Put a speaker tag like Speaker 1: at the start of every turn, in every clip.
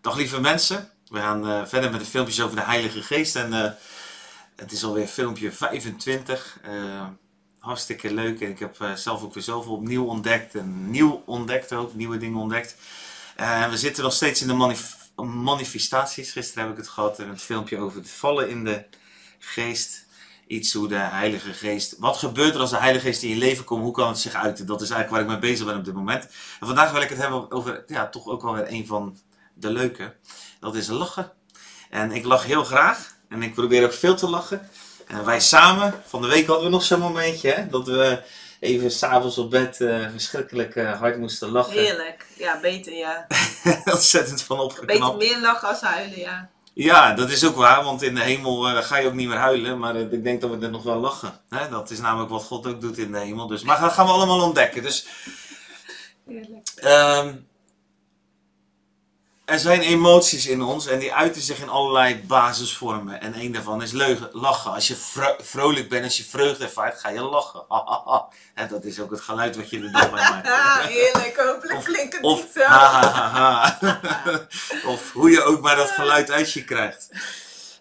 Speaker 1: Dag lieve mensen, we gaan eh, verder met de filmpjes over de Heilige Geest en eh, het is alweer filmpje 25. Eh, hartstikke leuk en ik heb zelf ook weer zoveel opnieuw ontdekt en nieuw ontdekt ook, nieuwe dingen ontdekt. We zitten nog steeds in de manif- manifestaties. Gisteren heb ik het gehad in het filmpje over het vallen in de geest. Iets hoe de Heilige Geest. Wat gebeurt er als de Heilige Geest in je leven komt? Hoe kan het zich uiten? Dat is eigenlijk waar ik mee bezig ben op dit moment. En vandaag wil ik het hebben over, ja, toch ook wel weer een van de leuke. Dat is lachen. En ik lach heel graag. En ik probeer ook veel te lachen. En wij samen, van de week hadden we nog zo'n momentje, hè, dat we even s'avonds op bed eh, verschrikkelijk eh, hard moesten lachen.
Speaker 2: Heerlijk. Ja, beter ja.
Speaker 1: Ontzettend van
Speaker 2: Beter
Speaker 1: opgeknapt.
Speaker 2: meer lachen als huilen, ja.
Speaker 1: Ja, dat is ook waar, want in de hemel eh, ga je ook niet meer huilen, maar ik denk dat we er nog wel lachen. Hè? Dat is namelijk wat God ook doet in de hemel. Dus, maar dat gaan we allemaal ontdekken. Dus
Speaker 2: Heerlijk.
Speaker 1: Ehm, er zijn emoties in ons en die uiten zich in allerlei basisvormen. En een daarvan is leugen, lachen. Als je vro- vrolijk bent, als je vreugde ervaart, ga je lachen. Ha, ha, ha. En dat is ook het geluid wat je er dan bij maakt.
Speaker 2: Heerlijk. Hopelijk klinkt het
Speaker 1: Of
Speaker 2: niet zo.
Speaker 1: Of hoe je ook maar dat geluid uit je krijgt.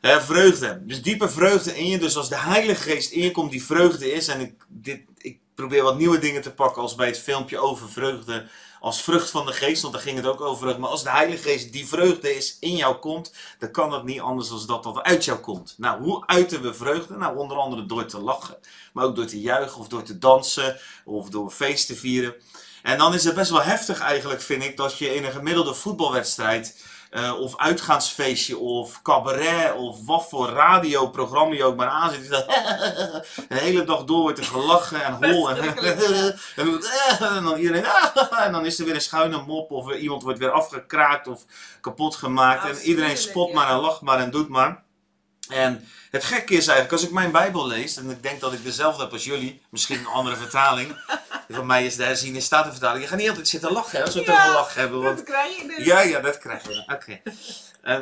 Speaker 1: Vreugde. Dus diepe vreugde in je. Dus als de Heilige Geest in je komt, die vreugde is. En ik, dit, ik probeer wat nieuwe dingen te pakken als bij het filmpje over vreugde. Als vrucht van de geest, want daar ging het ook over. Maar als de Heilige Geest die vreugde is in jou komt, dan kan het niet anders dan dat dat uit jou komt. Nou, hoe uiten we vreugde? Nou, onder andere door te lachen. Maar ook door te juichen of door te dansen of door feest te vieren. En dan is het best wel heftig eigenlijk, vind ik, dat je in een gemiddelde voetbalwedstrijd eh, of uitgaansfeestje of cabaret of wat voor radioprogramma je ook maar aanzet. die dat de hele dag door wordt er gelachen en hol en,
Speaker 2: Verschrikkelijk,
Speaker 1: en, dan- en dan iedereen en dan is er weer een schuine mop of iemand wordt weer afgekraakt of kapot gemaakt en iedereen spot maar en lacht maar en doet maar. En het gekke is eigenlijk, als ik mijn Bijbel lees, en ik denk dat ik dezelfde heb als jullie, misschien een andere vertaling. Van mij is de herziene statenvertaling. Je gaat niet altijd zitten lachen hè, als we
Speaker 2: Ja,
Speaker 1: over lachen hebben. Want
Speaker 2: Dat krijg je dus.
Speaker 1: ja, ja, dat krijg je. Oké. Eh,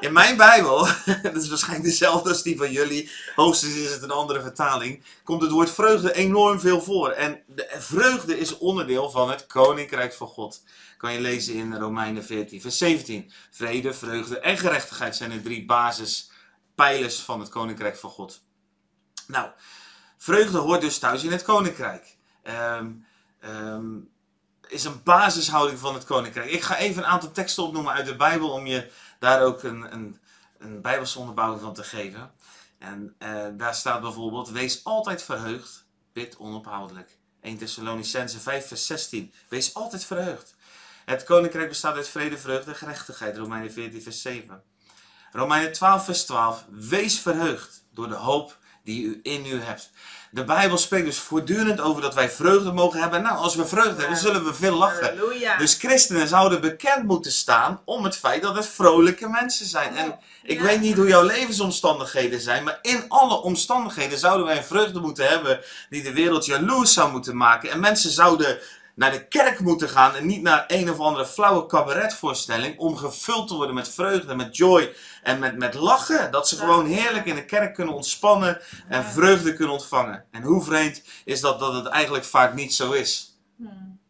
Speaker 1: in mijn Bijbel, dat is waarschijnlijk dezelfde als die van jullie, hoogstens is het een andere vertaling, komt het woord vreugde enorm veel voor. En de vreugde is onderdeel van het koninkrijk van God. Kan je lezen in Romeinen 14, vers 17. Vrede, vreugde en gerechtigheid zijn de drie basispijlers van het koninkrijk van God. Nou, vreugde hoort dus thuis in het koninkrijk. Ehm, is een basishouding van het koninkrijk. Ik ga even een aantal teksten opnoemen uit de Bijbel om je daar ook een, een, een Bijbelse onderbouwing van te geven. En eh, daar staat bijvoorbeeld: Wees altijd verheugd, bid onophoudelijk. 1 Thessalonicense 5, vers 16. Wees altijd verheugd. Het koninkrijk bestaat uit vrede, vreugde en gerechtigheid. Romeinen 14, vers 7. Romeinen 12, vers 12. Wees verheugd door de hoop die u in u hebt. De Bijbel spreekt dus voortdurend over dat wij vreugde mogen hebben. Nou, als we vreugde hebben, zullen we veel lachen.
Speaker 2: Halleluja.
Speaker 1: Dus christenen zouden bekend moeten staan om het feit dat het vrolijke mensen zijn. En ik
Speaker 2: Ja.
Speaker 1: weet niet hoe jouw levensomstandigheden zijn, maar in alle omstandigheden zouden wij een vreugde moeten hebben die de wereld jaloers zou moeten maken. En mensen zouden naar de kerk moeten gaan en niet naar een of andere flauwe cabaretvoorstelling om gevuld te worden met vreugde, met joy en met, met lachen. Dat ze
Speaker 2: Ja.
Speaker 1: gewoon heerlijk in de kerk kunnen ontspannen en
Speaker 2: Ja.
Speaker 1: vreugde kunnen ontvangen. En hoe vreemd is dat dat het eigenlijk vaak niet zo is.
Speaker 2: Hmm.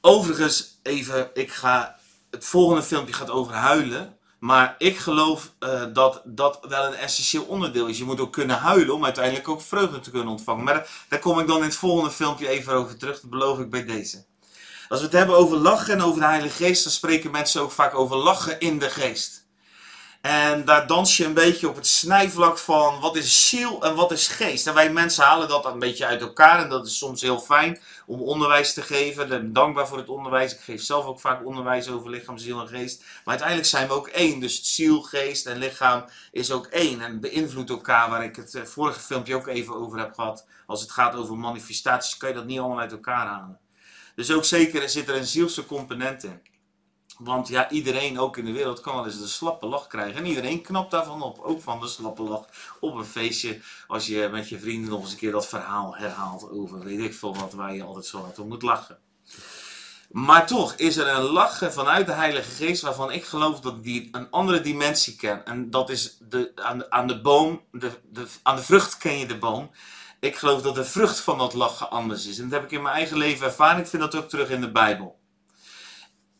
Speaker 1: Overigens, even, ik ga. Het volgende filmpje gaat over huilen. Maar ik geloof eh, dat dat wel een essentieel onderdeel is. Je moet ook kunnen huilen om uiteindelijk ook vreugde te kunnen ontvangen. Maar daar, daar kom ik dan in het volgende filmpje even over terug. Dat beloof ik bij deze. Als we het hebben over lachen en over de Heilige Geest, dan spreken mensen ook vaak over lachen in de geest. En daar dans je een beetje op het snijvlak van wat is ziel en wat is geest. En wij mensen halen dat een beetje uit elkaar en dat is soms heel fijn om onderwijs te geven. Ik ben dankbaar voor het onderwijs. Ik geef zelf ook vaak onderwijs over lichaam, ziel en geest. Maar uiteindelijk zijn we ook één. Dus ziel, geest en lichaam is ook één en beïnvloedt elkaar. Waar ik het eh, vorige filmpje ook even over heb gehad. Als het gaat over manifestaties kan je dat niet allemaal uit elkaar halen. Dus ook zeker zit er een zielse component in. Want ja, iedereen ook in de wereld kan wel eens de slappe lach krijgen. En iedereen knapt daarvan op. Ook van de slappe lach op een feestje. Als je met je vrienden nog eens een keer dat verhaal herhaalt over weet ik veel wat waar je altijd zo hard om moet lachen. Maar toch is er een lachen vanuit de Heilige Geest waarvan ik geloof dat die een andere dimensie kent. En dat is de, aan, de, boom, de, de, aan de vrucht ken je de boom. Ik geloof dat de vrucht van dat lachen anders is. En dat heb ik in mijn eigen leven ervaren. Ik vind dat ook terug in de Bijbel.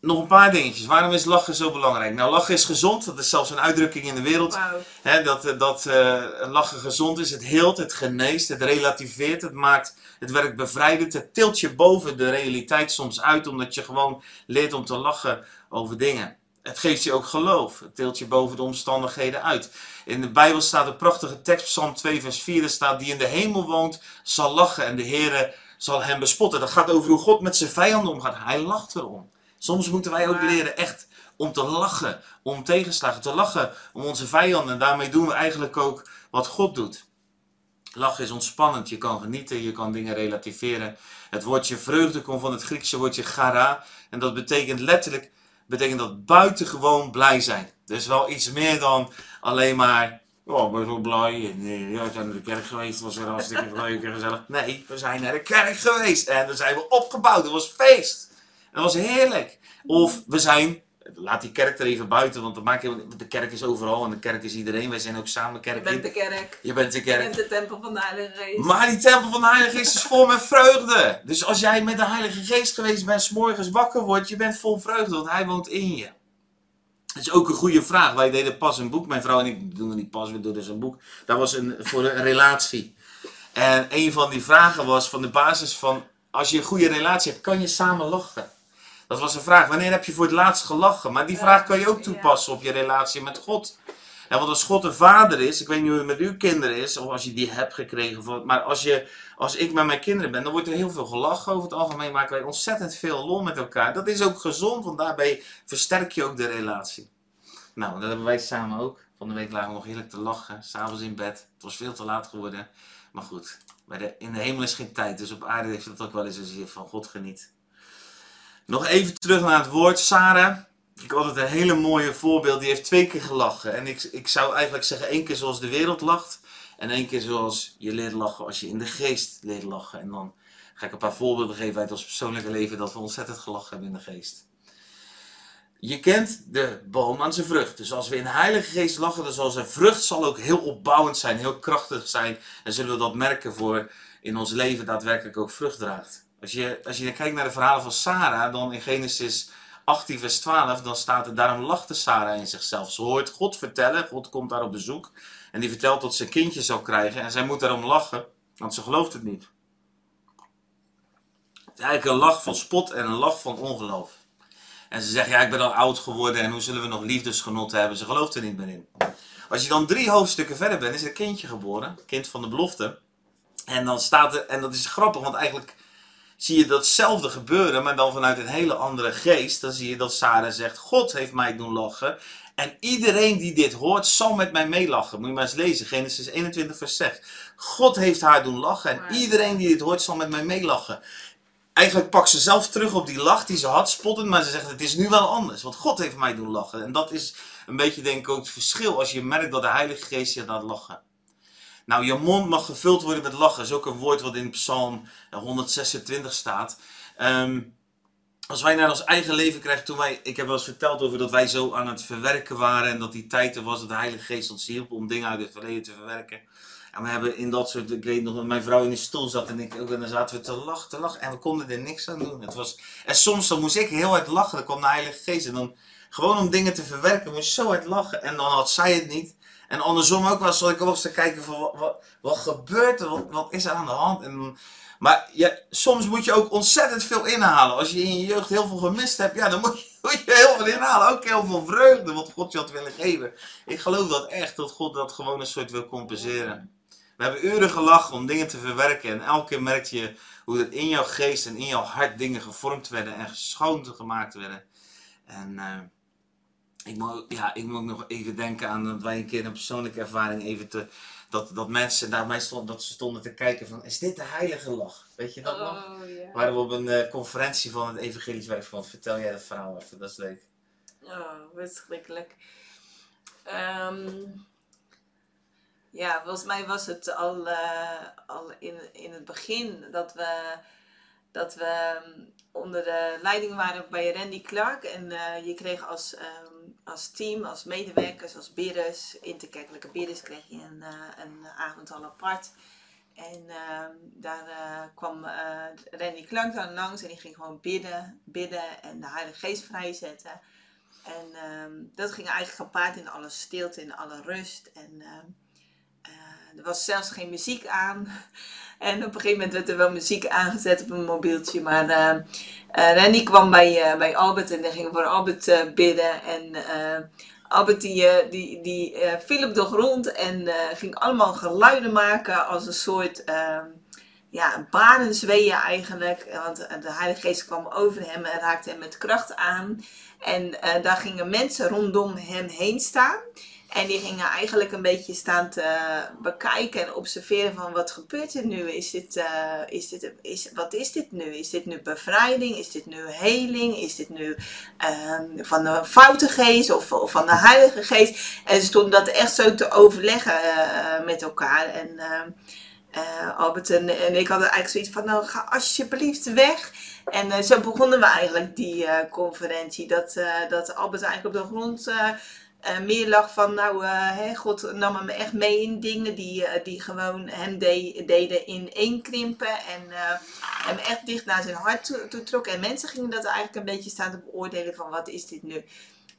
Speaker 1: Nog een paar dingetjes. Waarom is lachen zo belangrijk? Nou, lachen is gezond. Dat is zelfs een uitdrukking in de wereld. Hè, dat eh, dat eh, lachen gezond is. Het heelt, het geneest, het relativeert, het maakt, het werkt bevrijdend. Het tilt je boven de realiteit soms uit, omdat je gewoon leert om te lachen over dingen. Het geeft je ook geloof. Het tilt je boven de omstandigheden uit. In de Bijbel staat een prachtige tekst, Psalm 2, vers 4. Er staat: Die in de hemel woont, zal lachen en de Heere zal hem bespotten. Dat gaat over hoe God met zijn vijanden omgaat. Hij lacht erom. Soms moeten wij ook leren echt om te lachen, om tegenslagen te lachen, om onze vijanden. En daarmee doen we eigenlijk ook wat God doet. Lachen is ontspannend, je kan genieten, je kan dingen relativeren. Het woordje vreugde komt van het Griekse woordje gara. En dat betekent letterlijk, betekent dat buitengewoon blij zijn. Dus wel iets meer dan alleen maar, oh, ik ben zo blij. En, eh, ja, we zijn naar de kerk geweest, was weer hartstikke leuk en gezellig. Nee, we zijn naar de kerk geweest en dan zijn we opgebouwd, het was feest. Dat was heerlijk. Of we zijn, laat die kerk er even buiten, want dat maakt de kerk is overal en de kerk is iedereen. Wij zijn ook samen
Speaker 2: Je
Speaker 1: kerk.
Speaker 2: bent de kerk.
Speaker 1: Je bent de
Speaker 2: Je
Speaker 1: kerk.
Speaker 2: bent de tempel van de Heilige Geest.
Speaker 1: Maar die tempel van de Heilige Geest is vol met vreugde. Dus als jij met de Heilige Geest geweest bent, 's morgens wakker wordt, je bent vol vreugde, want Hij woont in je. Dat is ook een goede vraag. Wij deden pas een boek, mijn vrouw en ik doen het niet pas, we doen dus een boek. Dat was een, voor een relatie. En een van die vragen was van de basis van, als je een goede relatie hebt, kan je samen lachen? Dat was een vraag. Wanneer heb je voor het laatst gelachen? Maar die vraag kan je ook toepassen op je relatie met God. Ja, want als God een vader is, ik weet niet hoe het met uw kinderen is, of als je die hebt gekregen, maar als, je, als ik met mijn kinderen ben, dan wordt er heel veel gelachen. Over het algemeen maken wij ontzettend veel lol met elkaar. Dat is ook gezond, want daarbij versterk je ook de relatie. Nou, dat hebben wij samen ook. Van de week lagen we nog heerlijk te lachen, s'avonds in bed. Het was veel te laat geworden. Maar goed, bij de, in de hemel is geen tijd, dus op aarde heeft het ook wel eens als je van God geniet. Nog even terug naar het woord. Sarah, ik had altijd een hele mooie voorbeeld. Die heeft twee keer gelachen. En ik, ik zou eigenlijk zeggen één keer zoals de wereld lacht. En één keer zoals je leert lachen als je in de geest leert lachen. En dan ga ik een paar voorbeelden geven uit ons persoonlijke leven dat we ontzettend gelachen hebben in de geest. Je kent de boom aan zijn vrucht. Dus als we in de Heilige Geest lachen, dan zal zijn vrucht zal ook heel opbouwend zijn, heel krachtig zijn. En zullen we dat merken voor in ons leven daadwerkelijk ook vrucht draagt. Als je, als je kijkt naar de verhalen van Sarah, dan in Genesis 18 vers 12, dan staat er, daarom lachte Sarah in zichzelf. Ze hoort God vertellen, God komt daar op bezoek. En die vertelt dat ze een kindje zal krijgen. En zij moet daarom lachen, want ze gelooft het niet. Het is eigenlijk een lach van spot en een lach van ongeloof. En ze zegt, ja, ik ben al oud geworden en hoe zullen we nog liefdesgenot hebben? Ze gelooft er niet meer in. Als je dan drie hoofdstukken verder bent, is er een kindje geboren, kind van de belofte. En dan staat er, en dat is grappig, want eigenlijk zie je datzelfde gebeuren, maar dan vanuit een hele andere geest. Dan zie je dat Sarah zegt, God heeft mij doen lachen. En iedereen die dit hoort, zal met mij meelachen. Moet je maar eens lezen, Genesis 21 vers 6. God heeft haar doen lachen en iedereen die dit hoort, zal met mij meelachen. Eigenlijk pakt ze zelf terug op die lach die ze had, spottend, maar ze zegt, het is nu wel anders. Want God heeft mij doen lachen. En dat is een beetje denk ik ook het verschil als je merkt dat de Heilige Geest je laat lachen. Nou, je mond mag gevuld worden met lachen. Is ook een woord wat in Psalm 126 staat. Ehm, als wij naar ons eigen leven krijgen, toen wij, ik heb wel eens verteld over dat wij zo aan het verwerken waren en dat die tijd er was dat de Heilige Geest ons hielp om dingen uit het verleden te verwerken. En we hebben in dat soort, ik weet nog mijn vrouw in de stoel zat en ik ook, en dan zaten we te lachen, te lachen en we konden er niks aan doen. Het was, en soms dan moest ik heel hard lachen, dan kwam de Heilige Geest en dan, gewoon om dingen te verwerken, moest je zo hard lachen en dan had zij het niet. En andersom ook wel, zat ik ook eens te kijken van wat, wat, gebeurt er, wat, wat is er aan de hand? En, maar ja, soms moet je ook ontzettend veel inhalen. Als je in je jeugd heel veel gemist hebt, ja, dan moet je, heel veel inhalen. Ook heel veel vreugde, wat God je had willen geven. Ik geloof dat echt, dat God dat gewoon een soort wil compenseren. We hebben uren gelachen om dingen te verwerken. En elke keer merkte je hoe er in jouw geest en in jouw hart dingen gevormd werden en geschoond gemaakt werden. En eh, ik, moet, ja, ik moet ook nog even denken aan dat wij een keer een persoonlijke ervaring even te... Dat, dat mensen naar mij stonden, dat ze stonden te kijken van, is dit de heilige lach? Weet je dat nog?
Speaker 2: Oh, ja.
Speaker 1: Waren we op een eh, conferentie van het Evangelisch Werkverband. Vertel jij dat verhaal even, dat is leuk.
Speaker 2: Oh, verschrikkelijk. Ehm, ja, volgens mij was het al, eh, al in, in het begin dat we, dat we ehm, onder de leiding waren bij Randy Clark. En eh, je kreeg als, ehm, als team, als medewerkers, als bidders, interkerkelijke bidders, kreeg je een, eh, een avond al apart. En ehm, daar eh, kwam uh, Randy Clark dan langs en die ging gewoon bidden, bidden en de Heilige Geest vrijzetten. En ehm, dat ging eigenlijk gepaard in alle stilte, in alle rust. En ehm, er was zelfs geen muziek aan. En op een gegeven moment werd er wel muziek aangezet op een mobieltje. Maar uh, Randy kwam bij, bij Albert en die ging voor Albert bidden. En Albert die, eh, die, die viel op de grond en ging allemaal geluiden maken als een soort uh, ja, barenzweeën eigenlijk. Want de Heilige Geest kwam over hem en raakte hem met kracht aan. En daar gingen mensen rondom hem heen staan. En die gingen eigenlijk een beetje staan te bekijken en observeren van wat gebeurt er nu? Is dit, uh, is dit, is, wat is dit nu? Is dit nu bevrijding? Is dit nu heling? Is dit nu uh, van de foute geest of, of, van de heilige geest? En ze stonden dat echt zo te overleggen met elkaar. En uh, Albert en, en, ik hadden eigenlijk zoiets van, nou ga alsjeblieft weg. En zo begonnen we eigenlijk die conferentie. Dat, dat Albert eigenlijk op de grond meer lag van, nou, hè, God nam hem echt mee in dingen die, die gewoon hem de, deden ineenkrimpen en hem echt dicht naar zijn hart toe, toe trok. En mensen gingen dat eigenlijk een beetje staan te beoordelen van, wat is dit nu?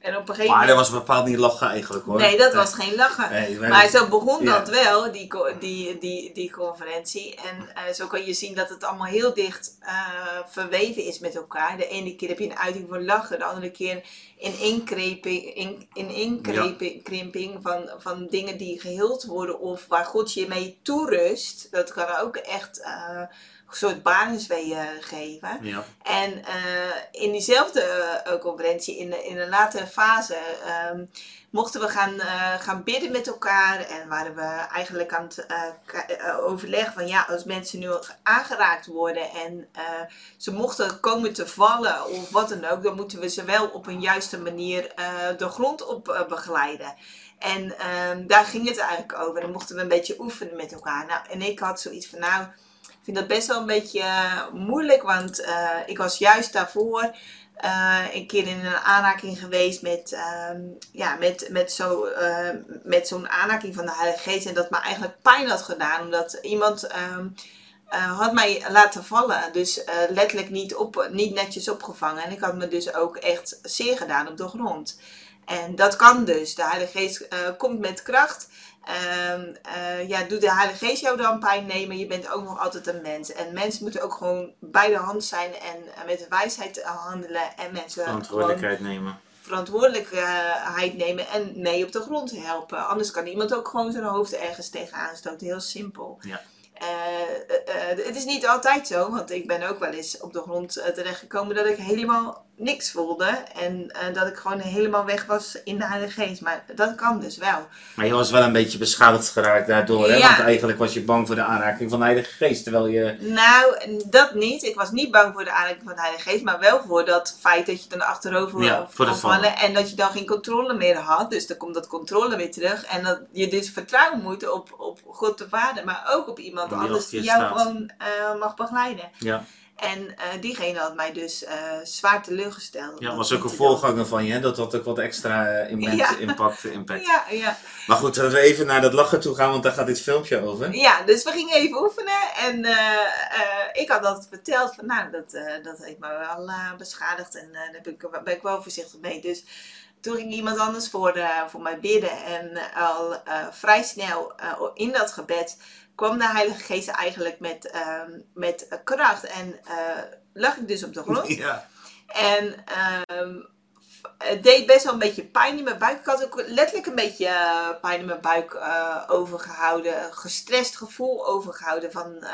Speaker 1: En op een gegeven maar dat was bepaald niet lachen eigenlijk hoor.
Speaker 2: Nee, dat was geen lachen. Nee, maar zo begon dat wel, die, die, die, die conferentie. En uh, zo kan je zien dat het allemaal heel dicht uh, verweven is met elkaar. De ene keer heb je een uiting van lachen, de andere keer in inkreping, in, in inkrimping ja. van, van dingen die geheeld worden of waar God je mee toerust. Dat kan ook echt... Uh, soort basisweeën geven. Ja. En uh, in diezelfde uh, conferentie, in de, in een latere fase, um, mochten we gaan, uh, gaan bidden met elkaar. En waren we eigenlijk aan het overleggen van ja, als mensen nu aangeraakt worden en ze mochten komen te vallen of wat dan ook, dan moeten we ze wel op een juiste manier de grond op begeleiden. En ehm, daar ging het eigenlijk over. Dan mochten we een beetje oefenen met elkaar. Nou, en ik had zoiets van nou ik vind dat best wel een beetje eh, moeilijk, want uh, ik was juist daarvoor uh, een keer in een aanraking geweest met, uh, ja, met, met, zo, met zo'n aanraking van de Heilige Geest. En dat me eigenlijk pijn had gedaan, omdat iemand ehm, had mij laten vallen. Dus letterlijk niet, op, niet netjes opgevangen. En ik had me dus ook echt zeer gedaan op de grond. En dat kan dus. De Heilige Geest komt met kracht. Um, uh, ja, doet de Heilige Geest jou dan pijn nemen? Je bent ook nog altijd een mens. En mensen moeten ook gewoon bij de hand zijn en uh, met wijsheid handelen. En mensen
Speaker 1: verantwoordelijkheid nemen.
Speaker 2: Verantwoordelijkheid nemen en mee op de grond helpen. Anders kan iemand ook gewoon zijn hoofd ergens tegenaan stoten. Heel simpel. Ja. Uh, het is niet altijd zo, want ik ben ook wel eens op de grond terechtgekomen dat ik helemaal niks voelde. En dat ik gewoon helemaal weg was in de Heilige Geest. Maar dat kan dus wel.
Speaker 1: Maar je was wel een beetje beschadigd geraakt daardoor. Hè? Want eigenlijk was je bang voor de aanraking van de Heilige Geest. Terwijl je...
Speaker 2: Nou, dat niet. Ik was niet bang voor de aanraking van de Heilige Geest. Maar wel voor dat feit dat je dan achterover ja, kon vallen. En dat je dan geen controle meer had. Dus dan komt dat controle weer terug. En dat je dus vertrouwen moet op, op God de Vader. Maar ook op iemand anders die jou gewoon uh, mag begeleiden. Ja. En uh, diegene had mij dus uh, zwaar teleurgesteld.
Speaker 1: Ja, was ook een voorganger van je, hè? dat had ook wat extra uh, ja. impact, impact. Ja, ja. Maar goed, laten we even naar dat lachen toe gaan, want daar gaat dit filmpje over.
Speaker 2: Ja, dus we gingen even oefenen. En ik had altijd verteld van, nou, dat, dat heeft me wel beschadigd. En daar ben ik, ben ik wel voorzichtig mee. Dus toen ging iemand anders voor, voor mij bidden. En al vrij snel in dat gebed kwam de Heilige Geest eigenlijk met, uh, met kracht. En uh, lag ik dus op de grond. Ja. En uh, het deed best wel een beetje pijn in mijn buik. Ik had ook letterlijk een beetje uh, pijn in mijn buik uh, overgehouden. Gestrest gevoel overgehouden van,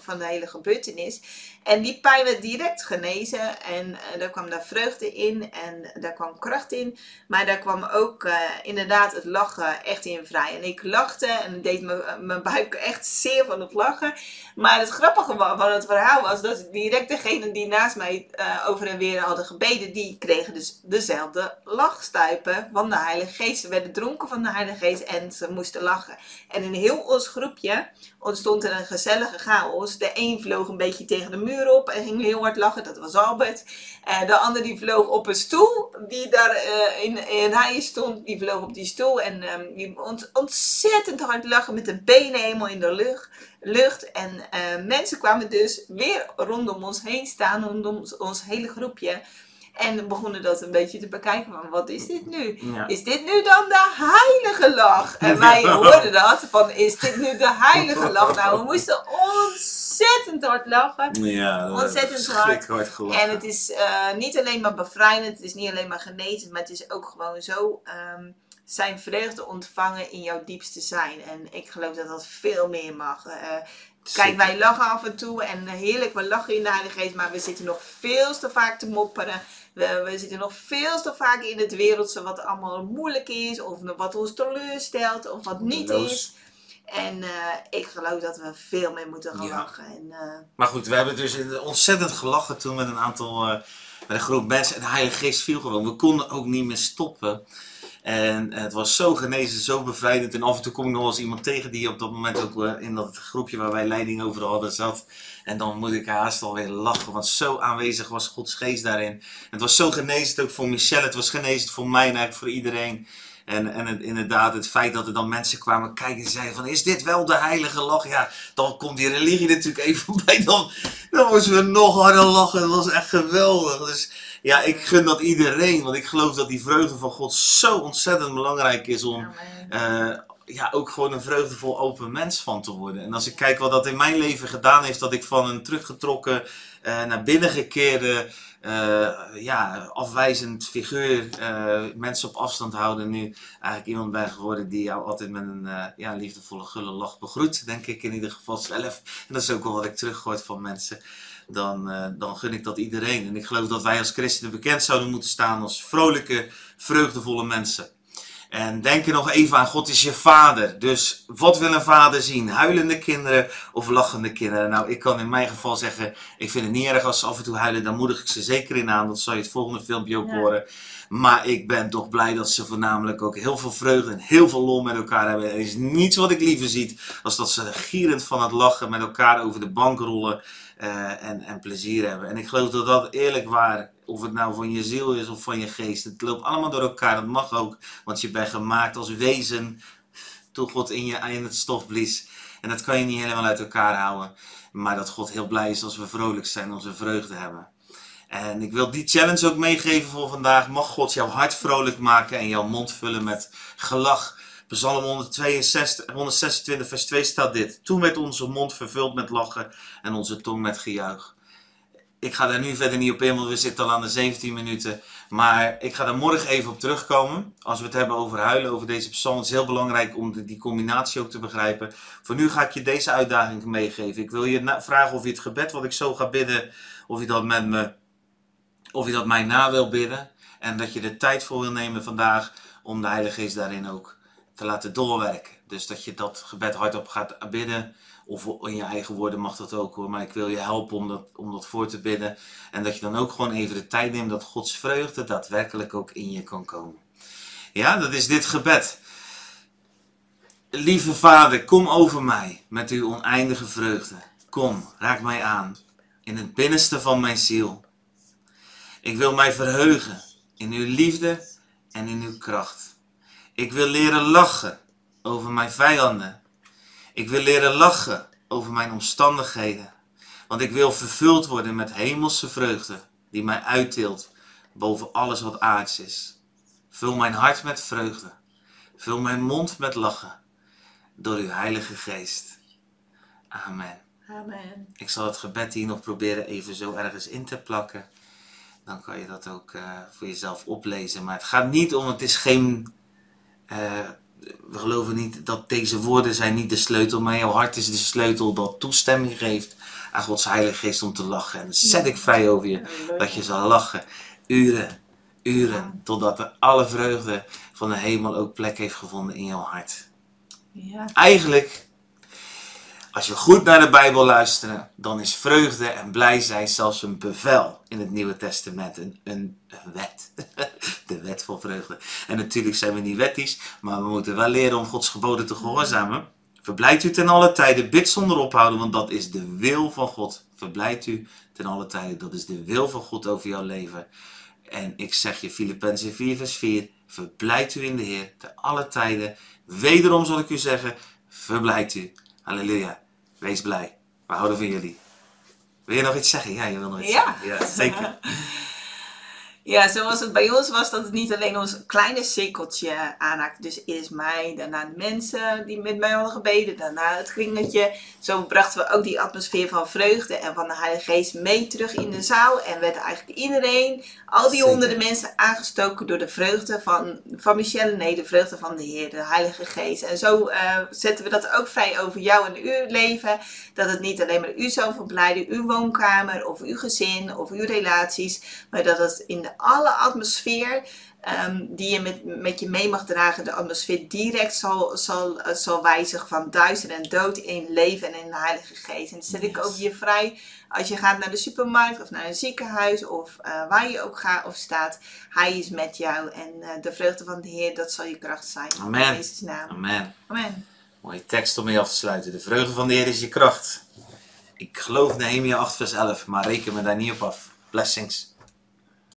Speaker 2: van de hele gebeurtenis. En die pijn werd direct genezen. En daar kwam daar vreugde in. En daar kwam kracht in. Maar daar kwam ook inderdaad het lachen echt in vrij. En ik lachte en deed mijn buik echt zeer van het lachen. Maar het grappige van het verhaal was dat direct degene die naast mij over en weer hadden gebeden. Die kregen dus dezelfde lachstuipen van de Heilige Geest. Ze werden dronken van de Heilige Geest en ze moesten lachen. En in heel ons groepje ontstond er een gezellige chaos. De een vloog een beetje tegen de muur op en ging heel hard lachen. Dat was Albert. Uh, de ander die vloog op een stoel die daar uh, in, in rijen stond. Die vloog op die stoel en um, die ont, ontzettend hard lachen met de benen helemaal in de lucht. lucht. En uh, mensen kwamen dus weer rondom ons heen staan, rondom ons hele groepje. En begonnen dat een beetje te bekijken van wat is dit nu? Ja. Is dit nu dan de heilige lach? En wij hoorden dat van is dit nu de heilige lach? Nou, we moesten ontzettend hard lachen.
Speaker 1: Ja,
Speaker 2: ontzettend hard. hard en het is uh, niet alleen maar bevrijdend, het is niet alleen maar genezen, maar het is ook gewoon zo um, zijn vreugde ontvangen in jouw diepste zijn. En ik geloof dat dat veel meer mag. Uh, Kijk, wij lachen af en toe en heerlijk, we lachen in de Heilige Geest, maar we zitten nog veel te vaak te mopperen. We, we zitten nog veel te vaak in het wereldse wat allemaal moeilijk is, of wat ons teleurstelt, of wat niet is. En uh, ik geloof dat we veel meer moeten gaan lachen. En, uh...
Speaker 1: Maar goed, we hebben dus ontzettend gelachen toen met een aantal, uh, met een groep mensen. En de Heilige Geest viel gewoon. We konden ook niet meer stoppen. En het was zo genezen, zo bevrijdend. En af en toe kom ik nog eens iemand tegen die op dat moment ook in dat groepje waar wij leiding over hadden zat. En dan moet ik haast alweer lachen, want zo aanwezig was Gods geest daarin. Het was zo genezend ook voor Michelle, het was genezend voor mij en eigenlijk voor iedereen. En, en het, inderdaad, het feit dat er dan mensen kwamen kijken en zeiden van, is dit wel de heilige lach? Ja, dan komt die religie natuurlijk even bij. Dan, dan moesten we nog harder lachen. Dat was echt geweldig. Dus ja, ik gun dat iedereen. Want ik geloof dat die vreugde van God zo ontzettend belangrijk is om... Uh, ja, ook gewoon een vreugdevol open mens van te worden. En als ik kijk wat dat in mijn leven gedaan heeft, dat ik van een teruggetrokken, uh, naar binnen gekeerde, uh, ja, afwijzend figuur, uh, mensen op afstand houden, nu eigenlijk iemand ben geworden die jou altijd met een ja, liefdevolle gulle lach begroet, denk ik in ieder geval zelf. En dat is ook wel wat ik terughoor van mensen. Dan, dan gun ik dat iedereen. En ik geloof dat wij als christenen bekend zouden moeten staan als vrolijke, vreugdevolle mensen. En denk er nog even aan, God is je vader. Dus wat wil een vader zien? Huilende kinderen of lachende kinderen? Nou, ik kan in mijn geval zeggen, ik vind het niet erg als ze af en toe huilen. Dan moedig ik ze zeker in aan. Dat zal je het volgende filmpje ook horen. Maar ik ben toch blij dat ze voornamelijk ook heel veel vreugde en heel veel lol met elkaar hebben. Er is niets wat ik liever zie, als dat ze gierend van het lachen met elkaar over de bank rollen. Uh, en, en plezier hebben. En ik geloof dat dat eerlijk waar of het nou van je ziel is of van je geest. Het loopt allemaal door elkaar. Dat mag ook. Want je bent gemaakt als wezen. Toen God in je in het stof blies. En dat kan je niet helemaal uit elkaar houden. Maar dat God heel blij is als we vrolijk zijn. Als we vreugde hebben. En ik wil die challenge ook meegeven voor vandaag. Mag God jouw hart vrolijk maken. En jouw mond vullen met gelach. Psalm 162, 126 vers 2 staat dit. Toen werd onze mond vervuld met lachen. En onze tong met gejuich ik ga daar nu verder niet op in, want we zitten al aan de 17 minuten. Maar ik ga daar morgen even op terugkomen. Als we het hebben over huilen, over deze psalm. Het is heel belangrijk om die combinatie ook te begrijpen. Voor nu ga ik je deze uitdaging meegeven. Ik wil je vragen of je het gebed wat ik zo ga bidden, of je dat met me, of je dat mij na wil bidden. En dat je er tijd voor wil nemen vandaag om de Heilige Geest daarin ook te laten doorwerken. Dus dat je dat gebed hardop gaat bidden. Of in je eigen woorden mag dat ook hoor. Maar ik wil je helpen om dat, om dat voor te bidden. En dat je dan ook gewoon even de tijd neemt dat Gods vreugde daadwerkelijk ook in je kan komen. Ja, dat is dit gebed. Lieve Vader, kom over mij met uw oneindige vreugde. Kom, raak mij aan in het binnenste van mijn ziel. Ik wil mij verheugen in uw liefde en in uw kracht. Ik wil leren lachen over mijn vijanden ik wil leren lachen over mijn omstandigheden. Want ik wil vervuld worden met hemelse vreugde die mij uittilt boven alles wat aards is. Vul mijn hart met vreugde. Vul mijn mond met lachen. Door uw Heilige Geest. Amen.
Speaker 2: Amen.
Speaker 1: Ik zal het gebed hier nog proberen even zo ergens in te plakken. Dan kan je dat ook uh, voor jezelf oplezen. Maar het gaat niet om, het is geen uh, we geloven niet dat deze woorden zijn niet de sleutel, maar jouw hart is de sleutel dat toestemming geeft aan Gods Heilige Geest om te lachen. En zet ik vrij over je dat je zal lachen. Uren, uren, totdat er alle vreugde van de hemel ook plek heeft gevonden in jouw hart.
Speaker 2: Ja.
Speaker 1: Eigenlijk als we goed naar de Bijbel luisteren, dan is vreugde en blij zijn zelfs een bevel in het Nieuwe Testament. Een, een, wet. De wet van vreugde. En natuurlijk zijn we niet wettisch, maar we moeten wel leren om Gods geboden te gehoorzamen. Verblijdt u ten alle tijden, bid zonder ophouden, want dat is de wil van God. Verblijdt u ten alle tijden, dat is de wil van God over jouw leven. En ik zeg je, Filippenzen 4 vers 4, verblijdt u in de Heer ten alle tijden. Wederom zal ik u zeggen, verblijdt u. Halleluja. Wees blij. We houden van jullie. Wil je nog iets zeggen? Ja, je wil nog iets
Speaker 2: Ja.
Speaker 1: zeggen. Ja, zeker.
Speaker 2: Ja, zoals het bij ons was, dat het niet alleen ons kleine cirkeltje aanraakte. Dus eerst mij, daarna de mensen die met mij hadden gebeden, daarna het kringetje. Zo brachten we ook die atmosfeer van vreugde en van de Heilige Geest mee terug in de zaal. En werd eigenlijk iedereen, al die honderden mensen, aangestoken door de vreugde van, van Michelle. Nee, de vreugde van de Heer, de Heilige Geest. En zo eh, zetten we dat ook vrij over jou en uw leven. Dat het niet alleen maar u zou verblijden, uw woonkamer of uw gezin of uw relaties. Maar dat het in de alle atmosfeer ehm, die je met, met je mee mag dragen, de atmosfeer direct zal, zal, eh, zal wijzigen van duister en dood in leven en in de Heilige Geest. En dan zet ik ook je vrij als je gaat naar de supermarkt of naar een ziekenhuis of eh, waar je ook gaat of staat. Hij is met jou en eh, de vreugde van de Heer, dat zal je kracht zijn.
Speaker 1: Amen.
Speaker 2: In Jezus' naam.
Speaker 1: Amen.
Speaker 2: Amen.
Speaker 1: Mooie tekst om mee af te sluiten. De vreugde van de Heer is je kracht. Ik geloof Nehemia 8 vers 11, maar reken me daar niet op af. Blessings.